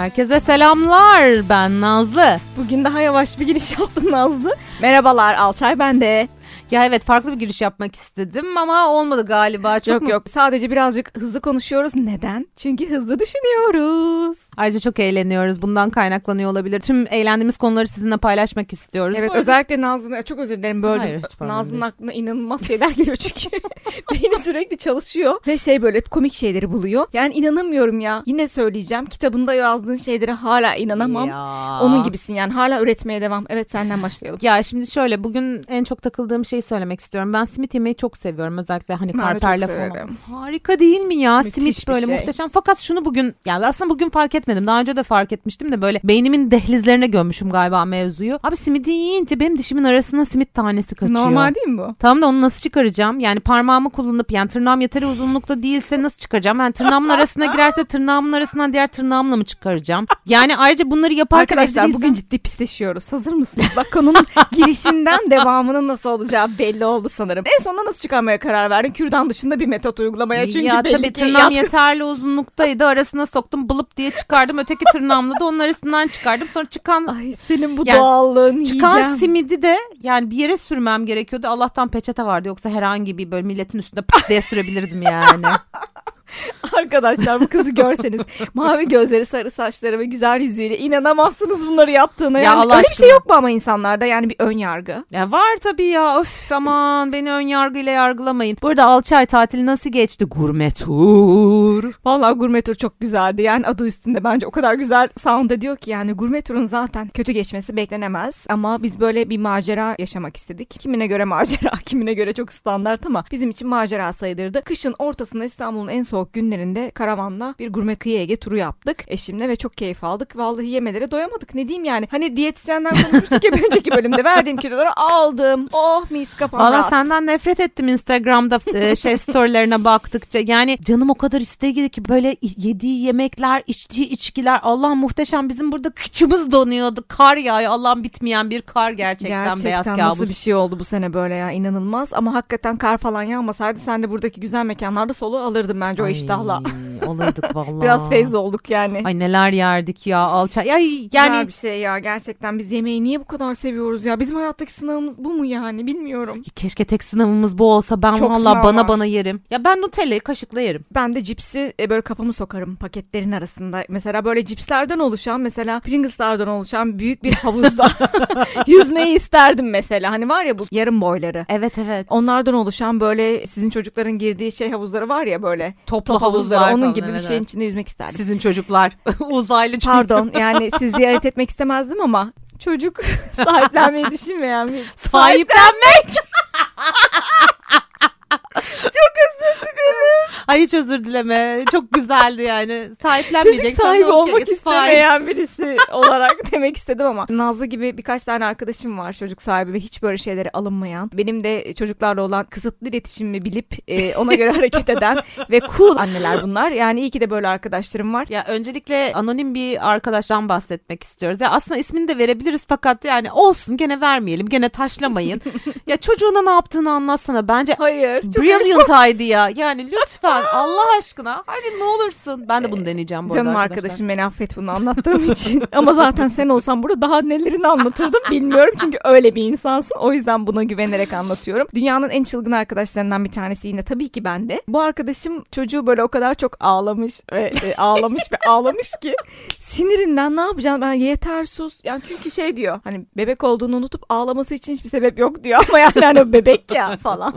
Herkese selamlar. Ben Nazlı. Bugün daha yavaş bir giriş yaptın Nazlı. Merhabalar Alçay ben de. Ya evet farklı bir giriş yapmak istedim ama olmadı galiba. Çok yok mu- yok sadece birazcık hızlı konuşuyoruz. Neden? Çünkü hızlı düşünüyoruz. Ayrıca çok eğleniyoruz. Bundan kaynaklanıyor olabilir. Tüm eğlendiğimiz konuları sizinle paylaşmak istiyoruz. Evet özellikle Nazlı'nın çok özür dilerim böldüm. Hayır, Nazlı'nın aklına inanılmaz şeyler geliyor çünkü. Beyni sürekli çalışıyor ve şey böyle hep komik şeyleri buluyor. Yani inanamıyorum ya. Yine söyleyeceğim. Kitabında yazdığın şeylere hala inanamam. Ya. Onun gibisin yani hala üretmeye devam. Evet senden başlayalım. Ya şimdi şöyle bugün en çok takıldığım şeyi söylemek istiyorum. Ben simit yemeyi çok seviyorum. Özellikle hani Ben karperle falan. Harika değil mi ya? Müthiş simit böyle şey. muhteşem. Fakat şunu bugün yani aslında bugün fark etmedim. Daha önce de fark etmiştim de böyle beynimin dehlizlerine gömmüşüm galiba mevzuyu. Abi simidi yiyince benim dişimin arasına simit tanesi kaçıyor. Normal değil mi bu? Tamam da onu nasıl çıkaracağım? Yani parmağımı kullanıp yani tırnağım yeteri uzunlukta değilse nasıl çıkaracağım? Yani tırnağımın arasına girerse tırnağımın arasından diğer tırnağımla mı çıkaracağım? Yani ayrıca bunları yaparken Arkadaşlar evde bugün ciddi pisleşiyoruz. Hazır mısınız? Bak konunun girişinden devamının nasıl olacağı belli oldu sanırım. En sonunda nasıl çıkarmaya karar verdin? Kürdan dışında bir metot uygulamaya çünkü ya belli tabii ki tırnağım yat- yeterli uzunluktaydı. Arasına soktum bılıp diye çıkardım. Öteki tırnağımla da onun arasından çıkardım. Sonra çıkan Ay senin bu Yani doğallığın çıkan yiyeceğim. simidi de yani bir yere sürmem gerekiyordu. Allah'tan peçete vardı. Yoksa herhangi bir böyle milletin üstünde pıt diye sürebilirdim yani. Arkadaşlar bu kızı görseniz mavi gözleri sarı saçları ve güzel yüzüyle inanamazsınız bunları yaptığına. Ya Yani Allah öyle bir şey yok mu ama insanlarda yani bir ön yargı? Ya var tabii ya. Öf aman beni ön yargıyla yargılamayın. Burada Alçay tatili nasıl geçti? Gurme tur. Vallahi gurme tur çok güzeldi. Yani adı üstünde bence o kadar güzel sound ediyor ki yani gurme turun zaten kötü geçmesi beklenemez. Ama biz böyle bir macera yaşamak istedik. Kimine göre macera, kimine göre çok standart ama bizim için macera sayılırdı. Kışın ortasında İstanbul'un en soğuk günlerinde karavanla bir gurme kıyı Ege turu yaptık eşimle ve çok keyif aldık. Vallahi yemelere doyamadık. Ne diyeyim yani? Hani diyetisyenden konuşmuştuk ya önceki bölümde. Verdiğim kiloları aldım. Oh mis kafam Valla senden nefret ettim Instagram'da e, şey storylerine baktıkça. Yani canım o kadar istedi ki böyle yediği yemekler, içtiği içkiler. Allah muhteşem bizim burada kıçımız donuyordu. Kar yağıyor. Allah'ım bitmeyen bir kar gerçekten, Gerçekten beyaz nasıl kabus. bir şey oldu bu sene böyle ya inanılmaz ama hakikaten kar falan yağmasaydı sen de buradaki güzel mekanlarda soluğu alırdın bence o Ay, iştahla. Olurduk vallahi. Biraz feyz olduk yani. Ay neler yerdik ya alçak. Ay Yani yani bir şey ya gerçekten biz yemeği niye bu kadar seviyoruz ya? Bizim hayattaki sınavımız bu mu yani bilmiyorum. keşke tek sınavımız bu olsa ben Çok valla sınav bana var. bana yerim. Ya ben Nutella'yı kaşıkla yerim. Ben de cipsi e, böyle kafamı sokarım paketlerin arasında. Mesela böyle cipslerden oluşan mesela Pringles'lardan oluşan büyük bir havuzda yüzmeyi isterdim mesela. Hani var ya bu yarım boyları. Evet evet. Onlardan oluşan böyle sizin çocukların girdiği şey havuzları var ya böyle. Toplu havuzlar onun gibi evet, bir şeyin içinde yüzmek isterdim. Sizin çocuklar uzaylı çocuk. Pardon yani siz ziyaret etmek istemezdim ama çocuk sahiplenmeyi düşünmeyen bir Sahiplenmek. Çok özür dilerim. Ay hiç özür dileme. Çok güzeldi yani. Sahiplenmeyeceksen Çocuk sahibi olmak istemeyen birisi olarak demek istedim ama Nazlı gibi birkaç tane arkadaşım var çocuk sahibi ve hiç böyle şeylere alınmayan. Benim de çocuklarla olan kısıtlı iletişimimi bilip e, ona göre hareket eden ve cool anneler bunlar. Yani iyi ki de böyle arkadaşlarım var. Ya öncelikle anonim bir arkadaştan bahsetmek istiyoruz. Ya aslında ismini de verebiliriz fakat yani olsun gene vermeyelim. Gene taşlamayın. ya çocuğuna ne yaptığını anlatsana. Bence Hayır. Brilliant idea. Yani lütfen Allah aşkına. Hadi ne olursun. Ben de bunu deneyeceğim bu Canım arada arkadaşlar. arkadaşım beni affet bunu anlattığım için. Ama zaten sen olsan burada daha nelerini anlatırdım bilmiyorum. Çünkü öyle bir insansın. O yüzden buna güvenerek anlatıyorum. Dünyanın en çılgın arkadaşlarından bir tanesi yine tabii ki bende. Bu arkadaşım çocuğu böyle o kadar çok ağlamış ve e, ağlamış ve ağlamış ki sinirinden ne yapacağım ben yeter sus. Yani çünkü şey diyor hani bebek olduğunu unutup ağlaması için hiçbir sebep yok diyor ama yani hani bebek ya falan.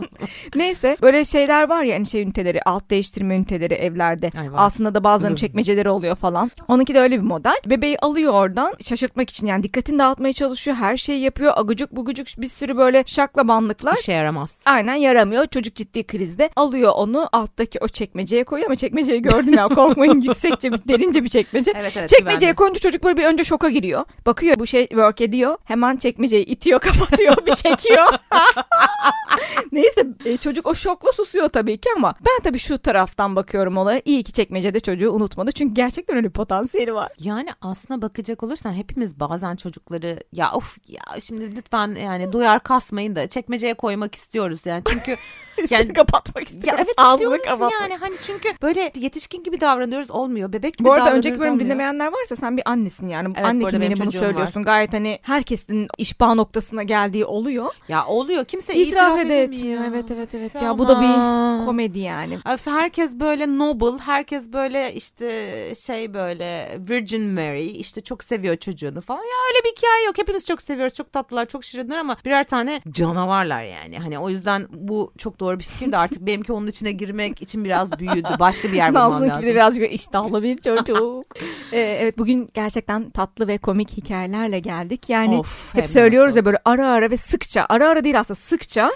Neyse böyle şeyler var ya hani şey üniteleri alt değiştirme üniteleri evlerde. Ay var. Altında da bazen çekmeceleri oluyor falan. Onunki de öyle bir model. Bebeği alıyor oradan şaşırtmak için yani dikkatini dağıtmaya çalışıyor. Her şeyi yapıyor. Agucuk bugucuk bir sürü böyle şaklabanlıklar. İşe yaramaz. Aynen yaramıyor. Çocuk ciddi krizde. Alıyor onu alttaki o çekmeceye koyuyor ama çekmeceyi gördüm ya korkmayın yüksekçe bir derince bir çekmece. Evet evet. Çekmeceye güvenli. koyunca çocuk böyle bir önce şoka giriyor. Bakıyor bu şey work ediyor. Hemen çekmeceyi itiyor kapatıyor bir çekiyor. Neyse e, çocuk o şokla susuyor tabii ki ama ben tabii şu taraftan bakıyorum olaya. İyi ki çekmecede çocuğu unutmadı. Çünkü gerçekten öyle bir potansiyeli var. Yani aslına bakacak olursan hepimiz bazen çocukları ya of ya şimdi lütfen yani duyar kasmayın da çekmeceye koymak istiyoruz yani çünkü yani kapatmak istiyoruz. Ya evet Ağzını kapatmak. Yani hani çünkü böyle yetişkin gibi davranıyoruz olmuyor. Bebek gibi Bu arada önceki bölüm olmuyor. dinlemeyenler varsa sen bir annesin yani. Evet, Anne benim bunu söylüyorsun. Gayet hani herkesin işbah noktasına geldiği oluyor. Ya oluyor. Kimse İtiraf itiraf ede edemiyor. Evet evet evet. Ya bu da bir komedi yani. Öf, Herkes böyle noble, herkes böyle işte şey böyle Virgin Mary işte çok seviyor çocuğunu falan. Ya öyle bir hikaye yok. Hepimiz çok seviyoruz. Çok tatlılar, çok şirinler ama birer tane canavarlar yani. Hani o yüzden bu çok doğru bir fikir de artık benimki onun içine girmek için biraz büyüdü. Başka bir yer bulmam lazım. de birazcık iştahlı bir çocuk. Ee, evet bugün gerçekten tatlı ve komik hikayelerle geldik. Yani Of, hep söylüyoruz nasıl. ya böyle ara ara ve sıkça. Ara ara değil aslında sıkça.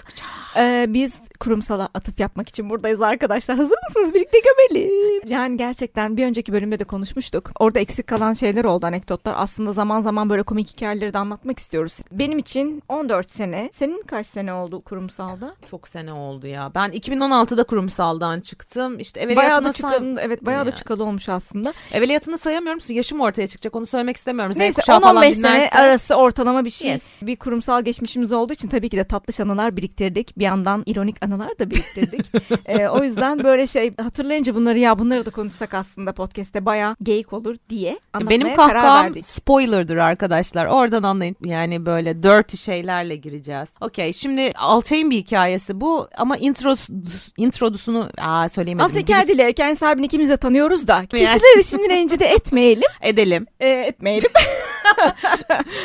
E, biz kurumsala atıf yapmak için buradayız arkadaşlar. Hazır mısınız? Birlikte gömelim. Yani gerçekten bir önceki bölümde de konuşmuştuk. Orada eksik kalan şeyler oldu anekdotlar. Aslında zaman zaman böyle komik hikayeleri de anlatmak istiyoruz. Benim için 14 sene. Senin kaç sene oldu kurumsalda? Çok sene oldu ya. Ben 2016'da kurumsaldan çıktım. İşte Bayağı evveliyatını, da say- çıkalı, evet bayağı da Yani. çıkalı olmuş aslında. evveliyatını sayamıyorum. Yaşım ortaya çıkacak. Onu söylemek istemiyorum. Neyse kuşağı falan 10-15 sene arası ortalama bir şey. Yes. Bir kurumsal geçmişimiz olduğu için tabii ki de tatlış anılar biriktirdik. Bir yandan ironik anılar da biriktirdik. Ee, o yüzden böyle şey hatırlayınca bunları ya bunları da konuşsak aslında podcast'te bayağı geyik olur diye anlatmaya Benim kahkaham spoiler'dır arkadaşlar. Oradan anlayın. Yani böyle dirty şeylerle gireceğiz. Okey şimdi Altay'ın bir hikayesi bu ama intros, introdusunu aa, söyleyemedim. Aslında hikaye değil. Hikayenin sahibini ikimiz de tanıyoruz da. Kişileri şimdi rencide etmeyelim. Edelim. Ee, etmeyelim.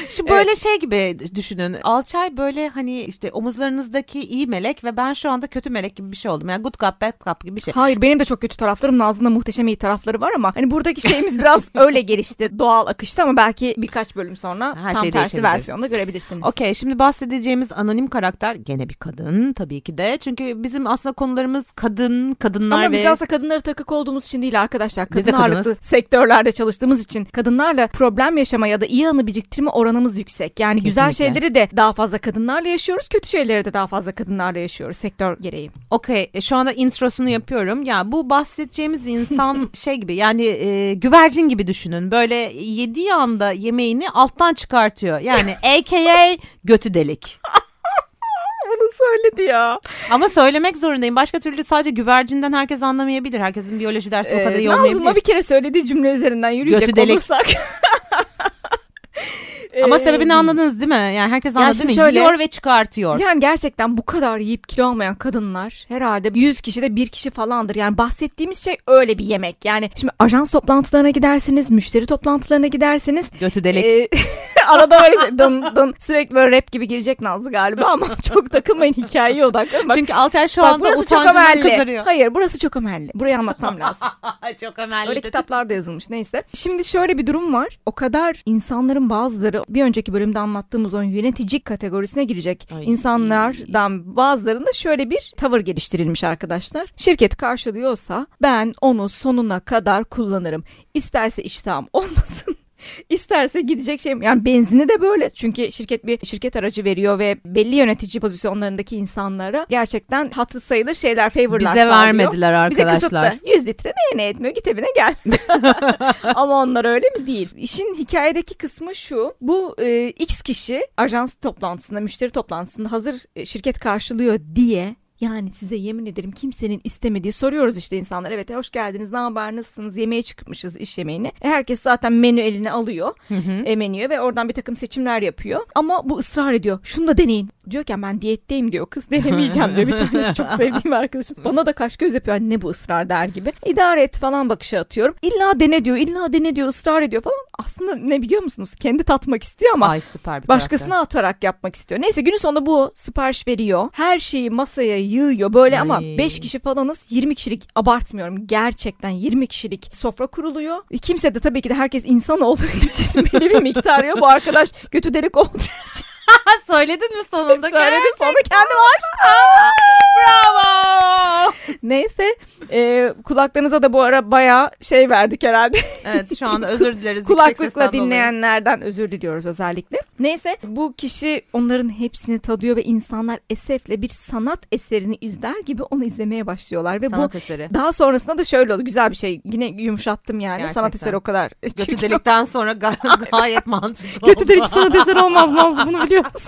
Şu böyle şey gibi düşünün. Alçay böyle hani işte omuzlarınızdaki iyi melek ve ben şu anda kötü melek gibi bir şey oldum. Yani good cop bad cop gibi bir şey. Hayır benim de çok kötü taraflarım. Nazlı'nın muhteşem iyi tarafları var ama hani buradaki şeyimiz biraz öyle gelişti. Doğal akıştı ama belki birkaç bölüm sonra Her tam şey tersi versiyonda görebilirsiniz. Okey şimdi bahsedeceğimiz anonim karakter gene bir kadın tabii ki de. Çünkü bizim aslında konularımız kadın, kadınlar Ama ve... biz aslında kadınlara takık olduğumuz için değil arkadaşlar. Biz de Kadın ağırlıklı sektörlerde çalıştığımız için kadınlarla problem yaşama ya da iyi anı biriktirme oranımız yüksek. Yani güzel Kesinlikle. şeyleri de daha fazla kadınlarla yaşıyoruz. Kötü şeyleri de daha fazla kadınlarla yaşıyoruz sektör gereği. Okey e, şu anda introsunu yapıyorum. Ya bu bahsedeceğimiz insan şey gibi yani e, güvercin gibi düşünün. Böyle yediği anda yemeğini alttan çıkartıyor. Yani aka götü delik. Bunu söyledi ya. Ama söylemek zorundayım. Başka türlü sadece güvercinden herkes anlamayabilir. Herkesin biyoloji dersi o kadar iyi Nazlı'nın olmayabilir. bir kere söylediği cümle üzerinden yürüyecek Götü delik. olursak. Ama sebebini anladınız değil mi? Yani herkes anladı şimdi değil mi? şöyle- Yiyor ve çıkartıyor. Yani gerçekten bu kadar yiyip kilo almayan kadınlar herhalde 100 kişide bir kişi falandır. Yani bahsettiğimiz şey öyle bir yemek. Yani şimdi ajans toplantılarına giderseniz, müşteri toplantılarına giderseniz Götü delik. e, arada böyle şey, dın dın sürekli böyle rap gibi girecek Nazlı galiba ama çok takılmayın hikayeye odaklanın. Bak, Çünkü Alter şu bak anda burası çok amelli. kızarıyor. Hayır burası çok amelli. Burayı anlatmam lazım. Çok emelli. Öyle kitaplarda yazılmış neyse. Şimdi şöyle bir durum var. O kadar insanların bazıları bir önceki bölümde anlattığımız o yönetici kategorisine girecek Ay. insanlardan bazılarında şöyle bir tavır geliştirilmiş arkadaşlar. Şirket karşılıyorsa ben onu sonuna kadar kullanırım. İsterse iştahım olmasın. İsterse gidecek şey yani benzini de böyle çünkü şirket bir şirket aracı veriyor ve belli yönetici pozisyonlarındaki insanlara gerçekten hatırı sayılır şeyler favorlar Bize sağlıyor. vermediler Bize arkadaşlar. kısıtlı. 100 litre neye ne etmiyor git evine gel. Ama onlar öyle mi değil? İşin hikayedeki kısmı şu. Bu e, X kişi ajans toplantısında, müşteri toplantısında hazır e, şirket karşılıyor diye yani size yemin ederim kimsenin istemediği soruyoruz işte insanlar. Evet hoş geldiniz ne haber nasılsınız yemeğe çıkmışız iş yemeğine. E, herkes zaten menü eline alıyor e, menüye ve oradan bir takım seçimler yapıyor. Ama bu ısrar ediyor şunu da deneyin. Diyorken ben diyetteyim diyor kız denemeyeceğim diyor. Bir tanesi çok sevdiğim arkadaşım. Bana da kaş göz yapıyor "Ay, ne bu ısrar der gibi. İdare et falan bakışı atıyorum. İlla dene diyor illa dene diyor ısrar ediyor falan. Aslında ne biliyor musunuz kendi tatmak istiyor ama Ay süper bir Başkasına karakter. atarak yapmak istiyor. Neyse günün sonunda bu sipariş veriyor. Her şeyi masaya yığıyor böyle ama Ay. 5 kişi falanız 20 kişilik abartmıyorum. Gerçekten 20 kişilik sofra kuruluyor. Kimse de tabii ki de herkes insan olduğu için belli bir miktar yiyor. Bu arkadaş götü delik olduğu için Söyledin mi sonunda? söyledim. Sonra kendim açtım. Bravo. Neyse e, kulaklarınıza da bu ara bayağı şey verdik herhalde. Evet şu anda özür dileriz. Kulaklıkla sesten dolayı. dinleyenlerden özür diliyoruz özellikle. Neyse bu kişi onların hepsini tadıyor ve insanlar esefle bir sanat eserini izler gibi onu izlemeye başlıyorlar ve Sanat bu eseri. daha sonrasında da şöyle oldu güzel bir şey yine yumuşattım yani Gerçekten. sanat eseri o kadar Götü delikten sonra ga- gayet mantıklı Kötü oldu. delik sanat eseri olmaz Nazlı bunu biliyoruz.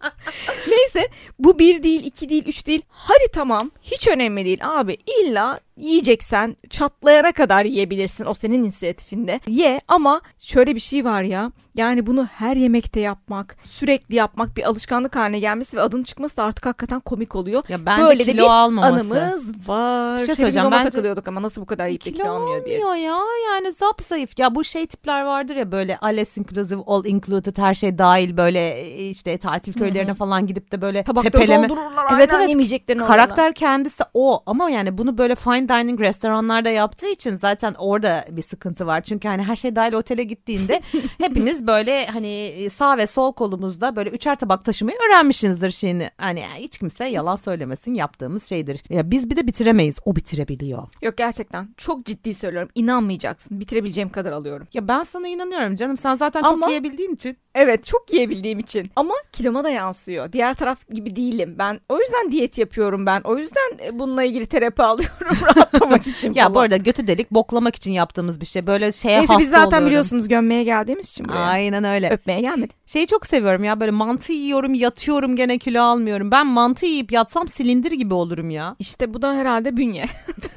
Neyse bu bir değil iki değil üç değil hadi tamam hiç önemli değil abi illa yiyeceksen çatlayana kadar yiyebilirsin o senin inisiyatifinde ye ama şöyle bir şey var ya yani bunu her yemekte yapmak sürekli yapmak bir alışkanlık haline gelmesi ve adının çıkması da artık hakikaten komik oluyor. Ya bence Böyle de kilo bir almaması. Anımız var. Bir şey söyleyeceğim, bence- takılıyorduk ama nasıl bu kadar yiyip de kilo almıyor diye. almıyor ya yani zap zayıf. Ya bu şey tipler vardır ya böyle alles inclusive all included her şey dahil böyle e, işte tatil köylerine falan gidip de böyle Tabakları tepeleme. Evet, evet. yemeyeceklerini Karakter kendisi o ama yani bunu böyle fine dining restoranlarda yaptığı için zaten orada bir sıkıntı var. Çünkü hani her şey dahil otele gittiğinde hepiniz böyle hani sağ ve sol kolumuzda böyle üçer tabak taşımayı öğrenmişsinizdir şimdi. Hani hiç kimse yalan söylemesin yaptığımız şeydir. Ya biz bir de bitiremeyiz. O bitirebiliyor. Yok gerçekten çok ciddi söylüyorum inanmayacaksın bitirebileceğim kadar alıyorum. Ya ben sana inanıyorum canım. Sen zaten Ama- çok yiyebildiğin için. Evet çok yiyebildiğim için ama kiloma da yansıyor. Diğer taraf gibi değilim ben. O yüzden diyet yapıyorum ben. O yüzden e, bununla ilgili terapi alıyorum rahatlamak için Ya falan. bu arada götü delik boklamak için yaptığımız bir şey. Böyle şeye Neyse hasta biz zaten oluyorum. biliyorsunuz gömmeye geldiğimiz için buraya. Aynen öyle. Öpmeye gelmedik. Şeyi çok seviyorum ya böyle mantı yiyorum yatıyorum gene kilo almıyorum. Ben mantı yiyip yatsam silindir gibi olurum ya. İşte bu da herhalde bünye.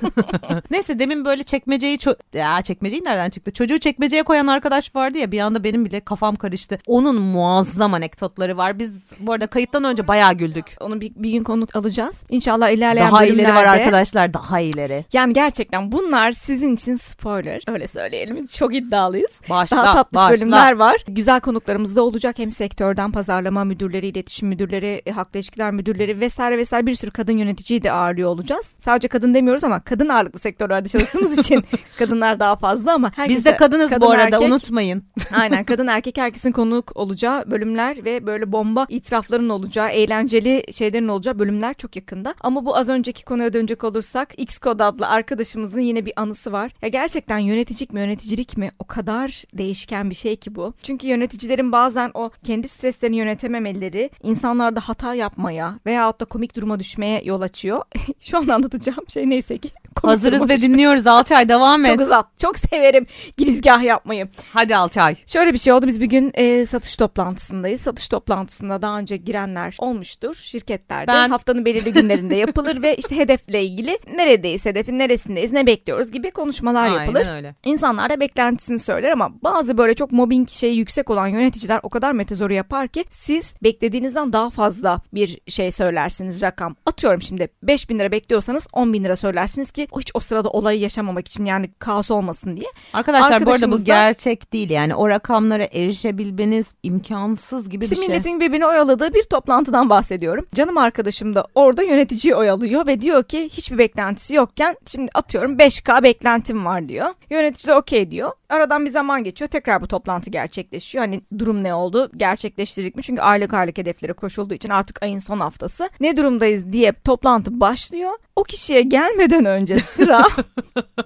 Neyse demin böyle çekmeceyi ço- ya çekmeceyi nereden çıktı? Çocuğu çekmeceye koyan arkadaş vardı ya bir anda benim bile kafam karıştı. Onun muazzam anekdotları var. Biz bu arada kayıttan önce bayağı güldük. Onu bir, bir gün konuk alacağız. İnşallah ilerleyen Daha ileri var bölümlerde- arkadaşlar daha ileri. Yani gerçekten bunlar sizin için spoiler. Öyle söyleyelim. Çok iddialıyız. Başla Daha tatlış başla. bölümler var. Güzel konuklarımız da olacak. Hem sektörden pazarlama müdürleri, iletişim müdürleri, e, halkla ilişkiler müdürleri vesaire vesaire bir sürü kadın yöneticiyi de ağırlıyor olacağız. Sadece kadın demiyoruz ama kadın ağırlıklı sektörlerde çalıştığımız için kadınlar daha fazla ama herkese, Biz de kadınız kadın bu arada erkek- unutmayın. Aynen kadın erkek herkesin konuk olacağı bölümler ve böyle bomba itirafların olacağı, eğlenceli şeylerin olacağı bölümler çok yakında. Ama bu az önceki konuya dönecek olursak X Kod adlı arkadaşımızın yine bir anısı var. Ya gerçekten yöneticilik mi yöneticilik mi o kadar değişken bir şey ki bu. Çünkü yöneticilerin bazen o kendi streslerini yönetememeleri insanlarda hata yapmaya veyahut da komik duruma düşmeye yol açıyor. Şu an anlatacağım şey neyse ki. komik Hazırız ve dinliyoruz Alçay devam et. Çok uzat. Çok severim girizgah yapmayı. Hadi Alçay. Şöyle bir şey oldu. Biz bir gün e, satış toplantısındayız. Satış toplantısında daha önce girenler olmuştur. Şirketlerde Ben- haftanın belirli günlerinde yapılır ve işte hedefle ilgili neredeyiz, hedefin neresindeyiz, ne bekliyoruz gibi konuşmalar yapılır. Aynen öyle. İnsanlar da beklentisini söyler ama bazı böyle çok mobbing şeyi yüksek olan yöneticiler o kadar metezoru yapar ki siz beklediğinizden daha fazla bir şey söylersiniz rakam. Atıyorum şimdi 5000 lira bekliyorsanız 10 bin lira söylersiniz ki hiç o sırada olayı yaşamamak için yani kaos olmasın diye. Arkadaşlar bu arada bu gerçek değil yani o rakamlara erişebilmeniz imkansız gibi İşte bir şey. milletin birbirini oyaladığı bir toplantıdan bahsediyorum. Canım arkadaşım da orada yöneticiyi oyalıyor ve diyor ki hiçbir beklentisi yokken şimdi atıyorum 5K beklentim var diyor. Yönetici de okey diyor. Aradan bir zaman geçiyor. Tekrar bu toplantı gerçekleşiyor. Hani durum ne oldu? Gerçekleştirdik mi? Çünkü aylık aylık hedeflere koşulduğu için artık ayın son haftası. Ne durumdayız diye toplantı başlıyor. O kişiye gelmeden önce sıra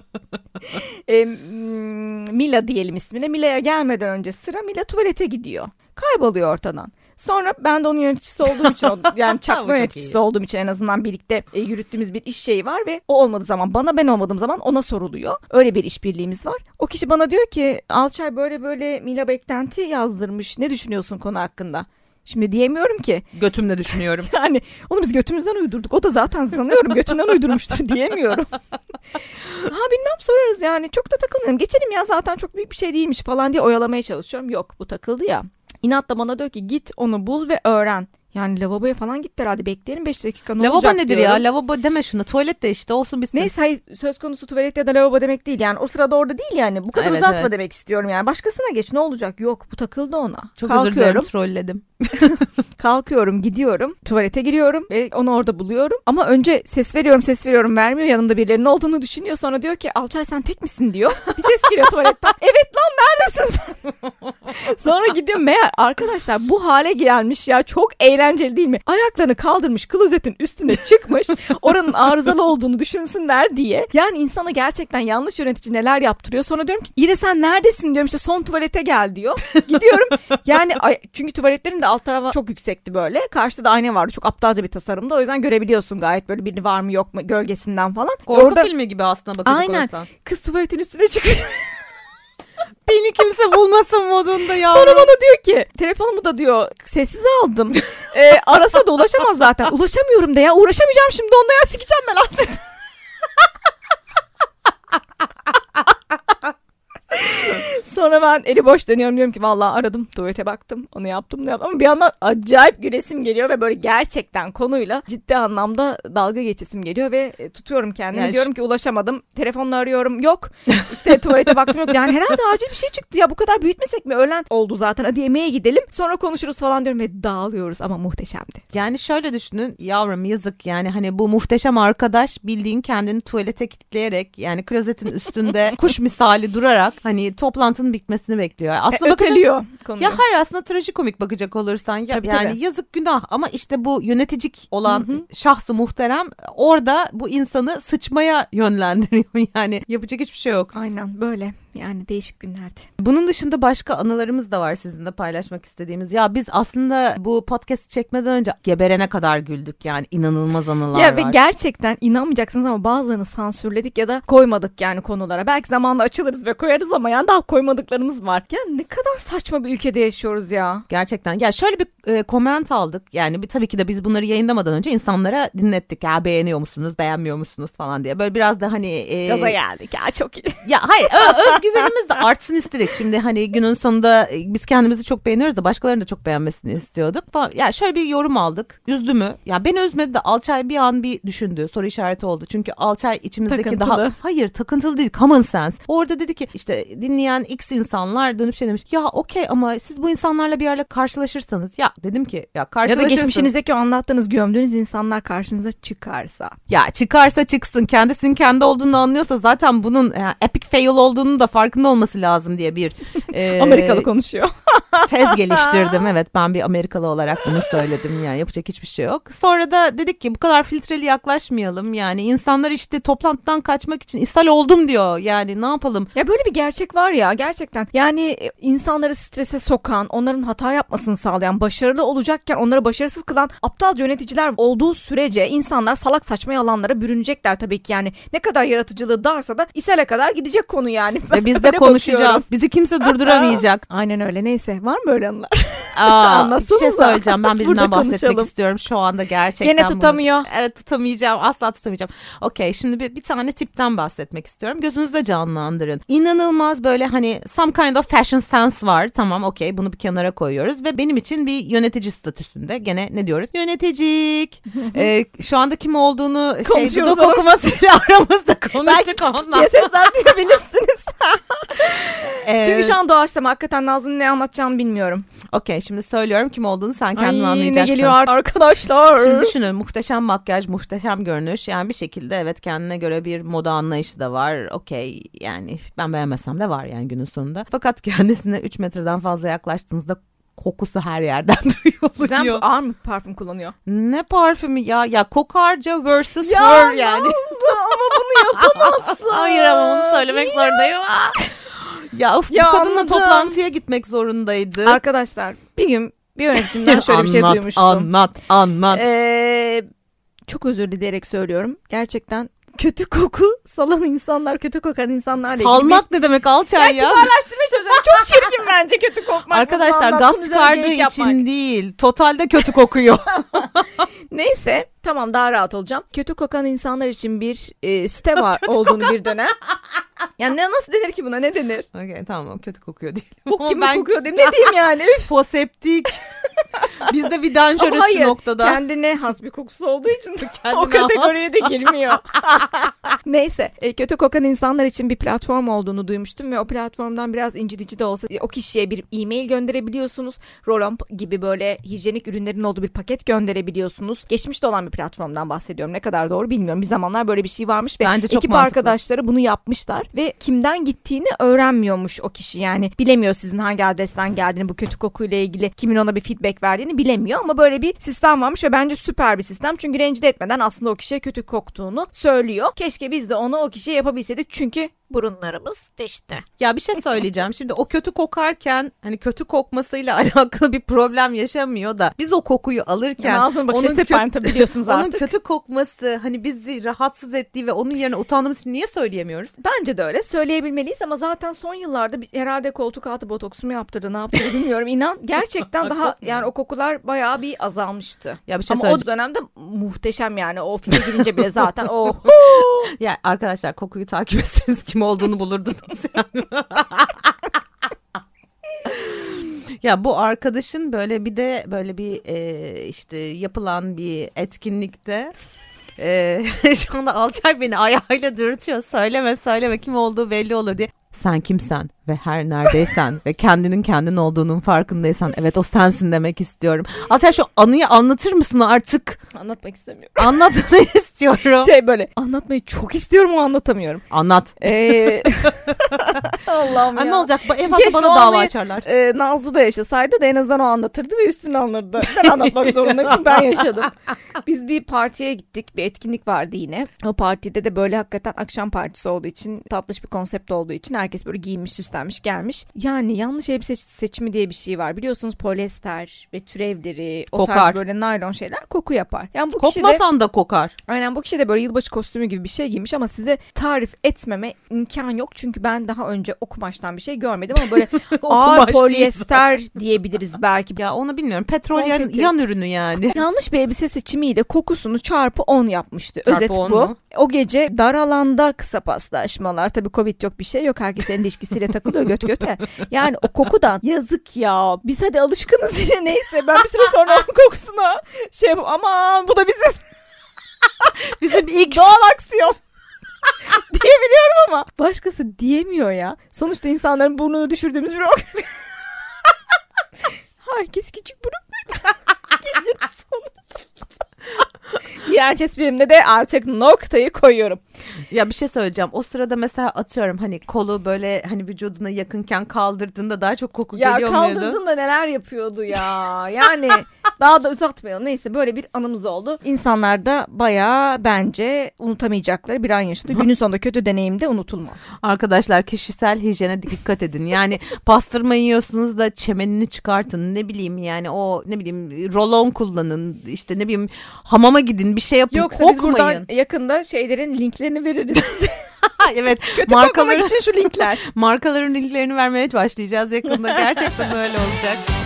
e, Mila diyelim ismine. Mila'ya gelmeden önce sıra Mila tuvalete gidiyor. Kayboluyor ortadan. Sonra ben de onun yöneticisi olduğum için yani çakma yöneticisi iyi. olduğum için en azından birlikte e, yürüttüğümüz bir iş şeyi var ve o olmadığı zaman bana ben olmadığım zaman ona soruluyor. Öyle bir işbirliğimiz var. O kişi bana diyor ki Alçay böyle böyle Mila beklenti yazdırmış. Ne düşünüyorsun konu hakkında? Şimdi diyemiyorum ki Götümle düşünüyorum. yani onu biz götümüzden uydurduk. O da zaten sanıyorum götünden uydurmuştur diyemiyorum. ha bilmem sorarız yani çok da takılmıyorum. Geçelim ya zaten çok büyük bir şey değilmiş falan diye oyalamaya çalışıyorum. Yok bu takıldı ya. İnatla bana diyor ki git onu bul ve öğren. Yani lavaboya falan git herhalde bekleyelim 5 dakika ne Lavabo olacak nedir diyorum. ya? Lavabo deme şuna. Tuvalet de işte olsun bitsin. Neyse hayır söz konusu tuvalet ya da lavabo demek değil yani o sırada orada değil yani bu kadar Evet, uzatma evet. demek istiyorum yani başkasına geç ne olacak yok bu takıldı ona. Çok özür dilerim trolledim. Kalkıyorum gidiyorum tuvalete giriyorum ve onu orada buluyorum. Ama önce ses veriyorum ses veriyorum vermiyor yanımda birilerinin olduğunu düşünüyor. Sonra diyor ki Alçay sen tek misin diyor. Bir ses geliyor tuvaletten. Evet lan neredesin sen? Sonra gidiyorum meğer arkadaşlar bu hale gelmiş ya çok eğlenceli eğlenceli değil mi? Ayaklarını kaldırmış klozetin üstüne çıkmış. oranın arızalı olduğunu düşünsünler diye. Yani insana gerçekten yanlış yönetici neler yaptırıyor. Sonra diyorum ki yine sen neredesin diyorum işte son tuvalete gel diyor. Gidiyorum yani çünkü tuvaletlerin de alt tarafı çok yüksekti böyle. Karşıda da ayna vardı çok aptalca bir tasarımda. O yüzden görebiliyorsun gayet böyle biri var mı yok mu gölgesinden falan. Korku Orada filmi gibi aslında bakacak Aynen. olursan. kız tuvaletin üstüne çıkıyor. Beni kimse bulmasın modunda ya. Sonra bana diyor ki telefonumu da diyor sessiz aldım. Ee, arasa da ulaşamaz zaten. Ulaşamıyorum de ya uğraşamayacağım şimdi onunla ya sikeceğim ben aslında. Sonra ben eli boş dönüyorum diyorum ki vallahi aradım tuvalete baktım onu yaptım bunu yaptım ama bir yandan acayip gülesim geliyor ve böyle gerçekten konuyla ciddi anlamda dalga geçesim geliyor ve e, tutuyorum kendimi. Yani diyorum ki ulaşamadım telefonla arıyorum yok işte tuvalete baktım yok. Yani herhalde acil bir şey çıktı. Ya bu kadar büyütmesek mi? Öğlen oldu zaten hadi yemeğe gidelim sonra konuşuruz falan diyorum ve dağılıyoruz ama muhteşemdi. Yani şöyle düşünün yavrum yazık. Yani hani bu muhteşem arkadaş bildiğin kendini tuvalete kilitleyerek yani klozetin üstünde kuş misali durarak hani toplantının bitmesini bekliyor. Aslında E, bakacak- konuyu. Ya hayır aslında trajikomik bakacak olursan ya, Tabii, yani tabii. yazık günah ama işte bu yöneticik olan Hı hı. şahsı muhterem orada bu insanı sıçmaya yönlendiriyor yani yapacak hiçbir şey yok. Aynen böyle yani değişik günlerdi. Bunun dışında başka anılarımız da var sizinle paylaşmak istediğimiz. Ya biz aslında bu podcast çekmeden önce geberene kadar güldük yani inanılmaz anılar ya var. ve gerçekten inanmayacaksınız ama bazılarını sansürledik ya da koymadık yani konulara. Belki zamanla açılırız ve koyarız ama yani daha koymadıklarımız var. Ya ne kadar saçma bir ülkede yaşıyoruz ya. Gerçekten. Ya şöyle bir e, comment aldık. Yani bir, tabii ki de biz bunları yayınlamadan önce insanlara dinlettik. Ya beğeniyor musunuz, beğenmiyor musunuz falan diye. Böyle biraz da hani e, Gaza geldik ya çok iyi. Ya hayır ö- özgüvenimiz de artsın istedik. Şimdi hani günün sonunda e, biz kendimizi çok beğeniyoruz da başkalarının da çok beğenmesini istiyorduk. Falan. Ya şöyle bir yorum aldık. Üzdü mü? Ya beni üzmedi de Alçay bir an bir düşündü. Soru işareti oldu. Çünkü Alçay içimizdeki Takıntılı. daha... Hayır takıntılı değil. Common sense. Orada dedi ki işte dinleyen X insanlar dönüp şey demiş. Ya okey ama siz bu insanlarla bir yerle karşılaşırsanız. Ya dedim ki ya Ya da geçmişinizdeki o anlattığınız gömdüğünüz insanlar karşınıza çıkarsa. Ya çıkarsa çıksın kendisinin kendi olduğunu anlıyorsa zaten bunun e, epic fail olduğunu da farkında olması lazım diye bir e, Amerikalı konuşuyor. tez geliştirdim. Evet ben bir Amerikalı olarak bunu söyledim yani yapacak hiçbir şey yok. Sonra da dedik ki bu kadar filtreli yaklaşmayalım yani insanlar işte toplantıdan kaçmak için ishal oldum diyor yani ne yapalım. Ya böyle bir gerçek var ya gerçekten. Yani e, insanları strese sokan, onların hata yapmasını sağlayan, başarılı olacakken onları başarısız kılan aptal yöneticiler olduğu sürece insanlar salak saçma yalanlara bürünecekler tabii ki yani. Ne kadar yaratıcılığı darsa da ishale kadar gidecek konu yani. Ve biz de konuşacağız. Bizi kimse durduramayacak. Aynen öyle. Neyse var mı böyle anılar? Aa, bir şey söyleyeceğim. Ben birinden bahsetmek konuşalım. istiyorum şu anda gerçekten. Gene bunu- tutamıyor. Evet tutamayacağım. Asla tutamayacağım. Okey şimdi bir, bir tane tipten bahsetmek istiyorum. Gözünüzde canlandırın. İnanılmaz böyle hani some kind of fashion sense var. Tamam okey bunu bir kenara koyuyoruz. Ve benim için bir yönetici statüsünde. Gene ne diyoruz? Yöneticik. Ee, şu anda kim olduğunu şey dudak okumasıyla aramızda konuştuk ondan. diye sesler duyabilirsiniz. Ee, Çünkü şu an doğaçlama hakikaten Nazlı'nın ne anlatacağını bilmiyorum. Okey şimdi söylüyorum kim olduğunu sen kendin Ay, anlayacaksın. ne geliyor arkadaşlar. Şimdi düşünün muhteşem makyaj, muhteşem görünüş. Yani bir şekilde evet kendine göre bir moda anlayışı da var. Okey yani ben beğenmesem de var yani günün sonunda. Fakat kendisine 3 metreden fazla yaklaştığınızda kokusu her yerden duyuluyor. ağır mı parfüm kullanıyor? Ne parfümü ya? Ya kokarca versus Ya her yani. ama bunu yapamazsın. Hayır ama onu söylemek zorundayım. Ya of, Ya bu kadınla anladım. toplantıya gitmek zorundaydı. Arkadaşlar bir gün bir yöneticimden şöyle bir şey Anlat, duymuştum. Anlat, anlat. Ee, çok özür dileyerek söylüyorum. Gerçekten kötü koku salan insanlar, kötü kokan insanlarla ilgili Salmak ne demek Alçay ya? Ya kibarlaştırmaya çalışıyorum. Çok çirkin bence kötü kokmak. Arkadaşlar gaz çıkardığı için yapmak. değil. Totalde kötü kokuyor. Neyse tamam daha rahat olacağım. Kötü kokan insanlar için bir e, site var olduğunu bir dönem. Yani ne, nasıl denir ki buna ne denir? Okey tamam kötü kokuyor değil. Bok gibi ben kokuyor diyeyim. Ne diyeyim yani? Foseptik. Bizde Ama vidanjöresi hayır noktada. kendine has bir kokusu olduğu için o kategoriye de girmiyor. Neyse e, kötü kokan insanlar için bir platform olduğunu duymuştum ve o platformdan biraz incitici de olsa e, o kişiye bir e-mail gönderebiliyorsunuz. Roll gibi böyle hijyenik ürünlerin olduğu bir paket gönderebiliyorsunuz. Geçmişte olan bir platformdan bahsediyorum. Ne kadar doğru bilmiyorum. Bir zamanlar böyle bir şey varmış ve Bence çok ekip mantıklı. arkadaşları bunu yapmışlar ve kimden gittiğini öğrenmiyormuş o kişi. Yani bilemiyor sizin hangi adresten geldiğini, bu kötü kokuyla ilgili kimin ona bir feedback verdiğini bilemiyor ama böyle bir sistem varmış ve bence süper bir sistem. Çünkü rencide etmeden aslında o kişiye kötü koktuğunu söylüyor. Keşke biz de onu o kişiye yapabilseydik çünkü burunlarımız dişte. Ya bir şey söyleyeceğim. Şimdi o kötü kokarken hani kötü kokmasıyla alakalı bir problem yaşamıyor da biz o kokuyu alırken Yani ağzına bakış onun, onun kö- biliyorsunuz onun artık. kötü kokması hani bizi rahatsız ettiği ve onun yerine utandığımız için niye söyleyemiyoruz? Bence de öyle söyleyebilmeliyiz ama zaten son yıllarda herhalde koltuk altı botoksu mu yaptırdı ne yaptırdı bilmiyorum. İnan gerçekten daha yani o kokular bayağı bir azalmıştı. Ya bir şey ama o dönemde muhteşem yani o ofise girince bile zaten oh Ya arkadaşlar kokuyu takip etseniz kim olduğunu bulurdunuz yani. Ya bu arkadaşın böyle bir de böyle bir e, işte yapılan bir etkinlikte e, şu anda Alçay beni ayağıyla dürtüyor. Söyleme söyleme kim olduğu belli olur diye. Sen kimsen ve her neredeysen ve kendinin kendin olduğunun farkındaysan evet o sensin demek istiyorum. Alçay şu anıyı anlatır mısın artık? anlatmak istemiyorum. Anlatını istiyorum. Şey böyle anlatmayı çok istiyorum ama anlatamıyorum. Anlat. Ee, Allah'ım Ha, ya. ne olacak? Ba- Şimdi keşke bana dava açarlar. Ee, Nazlı da yaşasaydı da en azından o anlatırdı ve üstüne alırdı. Ben anlatmak zorundayım ben yaşadım. Biz bir partiye gittik. Bir etkinlik vardı yine. O partide de böyle hakikaten akşam partisi olduğu için tatlış bir konsept olduğu için herkes böyle giyinmiş süslenmiş gelmiş. Yani yanlış elbise seçimi diye bir şey var. Biliyorsunuz polyester ve türevleri o Kokar. tarz böyle naylon şeyler koku yapar. Yani bu kişi de Kokmasan da kokar. Aynen bu kişi de böyle yılbaşı kostümü gibi bir şey giymiş ama size tarif etmeme imkan yok. Çünkü ben daha önce o kumaştan bir şey görmedim ama böyle ağır polyester diyebiliriz belki. Ya onu bilmiyorum. Petrol yan, yan ürünü yani. Yanlış bir elbise seçimiyle kokusunu çarpı 10 yapmıştı. Çarpı Özet 10 bu. mu? O gece dar alanda kısa paslaşmalar. Tabii Covid yok bir şey yok. Herkes elinde ilişkisiyle takılıyor göt göte. Yani o kokudan yazık ya. Biz hadi alışkınız yine neyse. Ben bir süre sonra onun kokusuna şey yapayım. Aman bu da bizim Bizim ilk doğal aksiyon. diyebiliyorum ama başkası diyemiyor ya. Sonuçta insanların burnunu düşürdüğümüz bir organ. Herkes küçük burunluydu. Gecenin sonu. İğrenç esprimde de artık noktayı koyuyorum. Ya bir şey söyleyeceğim. O sırada mesela atıyorum hani kolu böyle hani vücuduna yakınken kaldırdığında daha çok koku Ya geliyor muydu? kaldırdın da neler yapıyordu ya. Yani daha da uzatmayalım. Neyse böyle bir anımız oldu. İnsanlar da bayağı bence unutamayacakları bir an yaşadı. Günün sonunda kötü deneyim de unutulmaz. Arkadaşlar kişisel hijyene dikkat edin. Yani pastırma yiyorsunuz da çemenini çıkartın. Ne bileyim yani o ne bileyim rolon kullanın. işte ne bileyim hamama gidin bir şey yapın. Yoksa biz Kokmayın. buradan yakında şeylerin linklerini veririz. evet Kötü koklamak için şu linkler. markaların linklerini vermeye başlayacağız yakında. Gerçekten öyle olacak.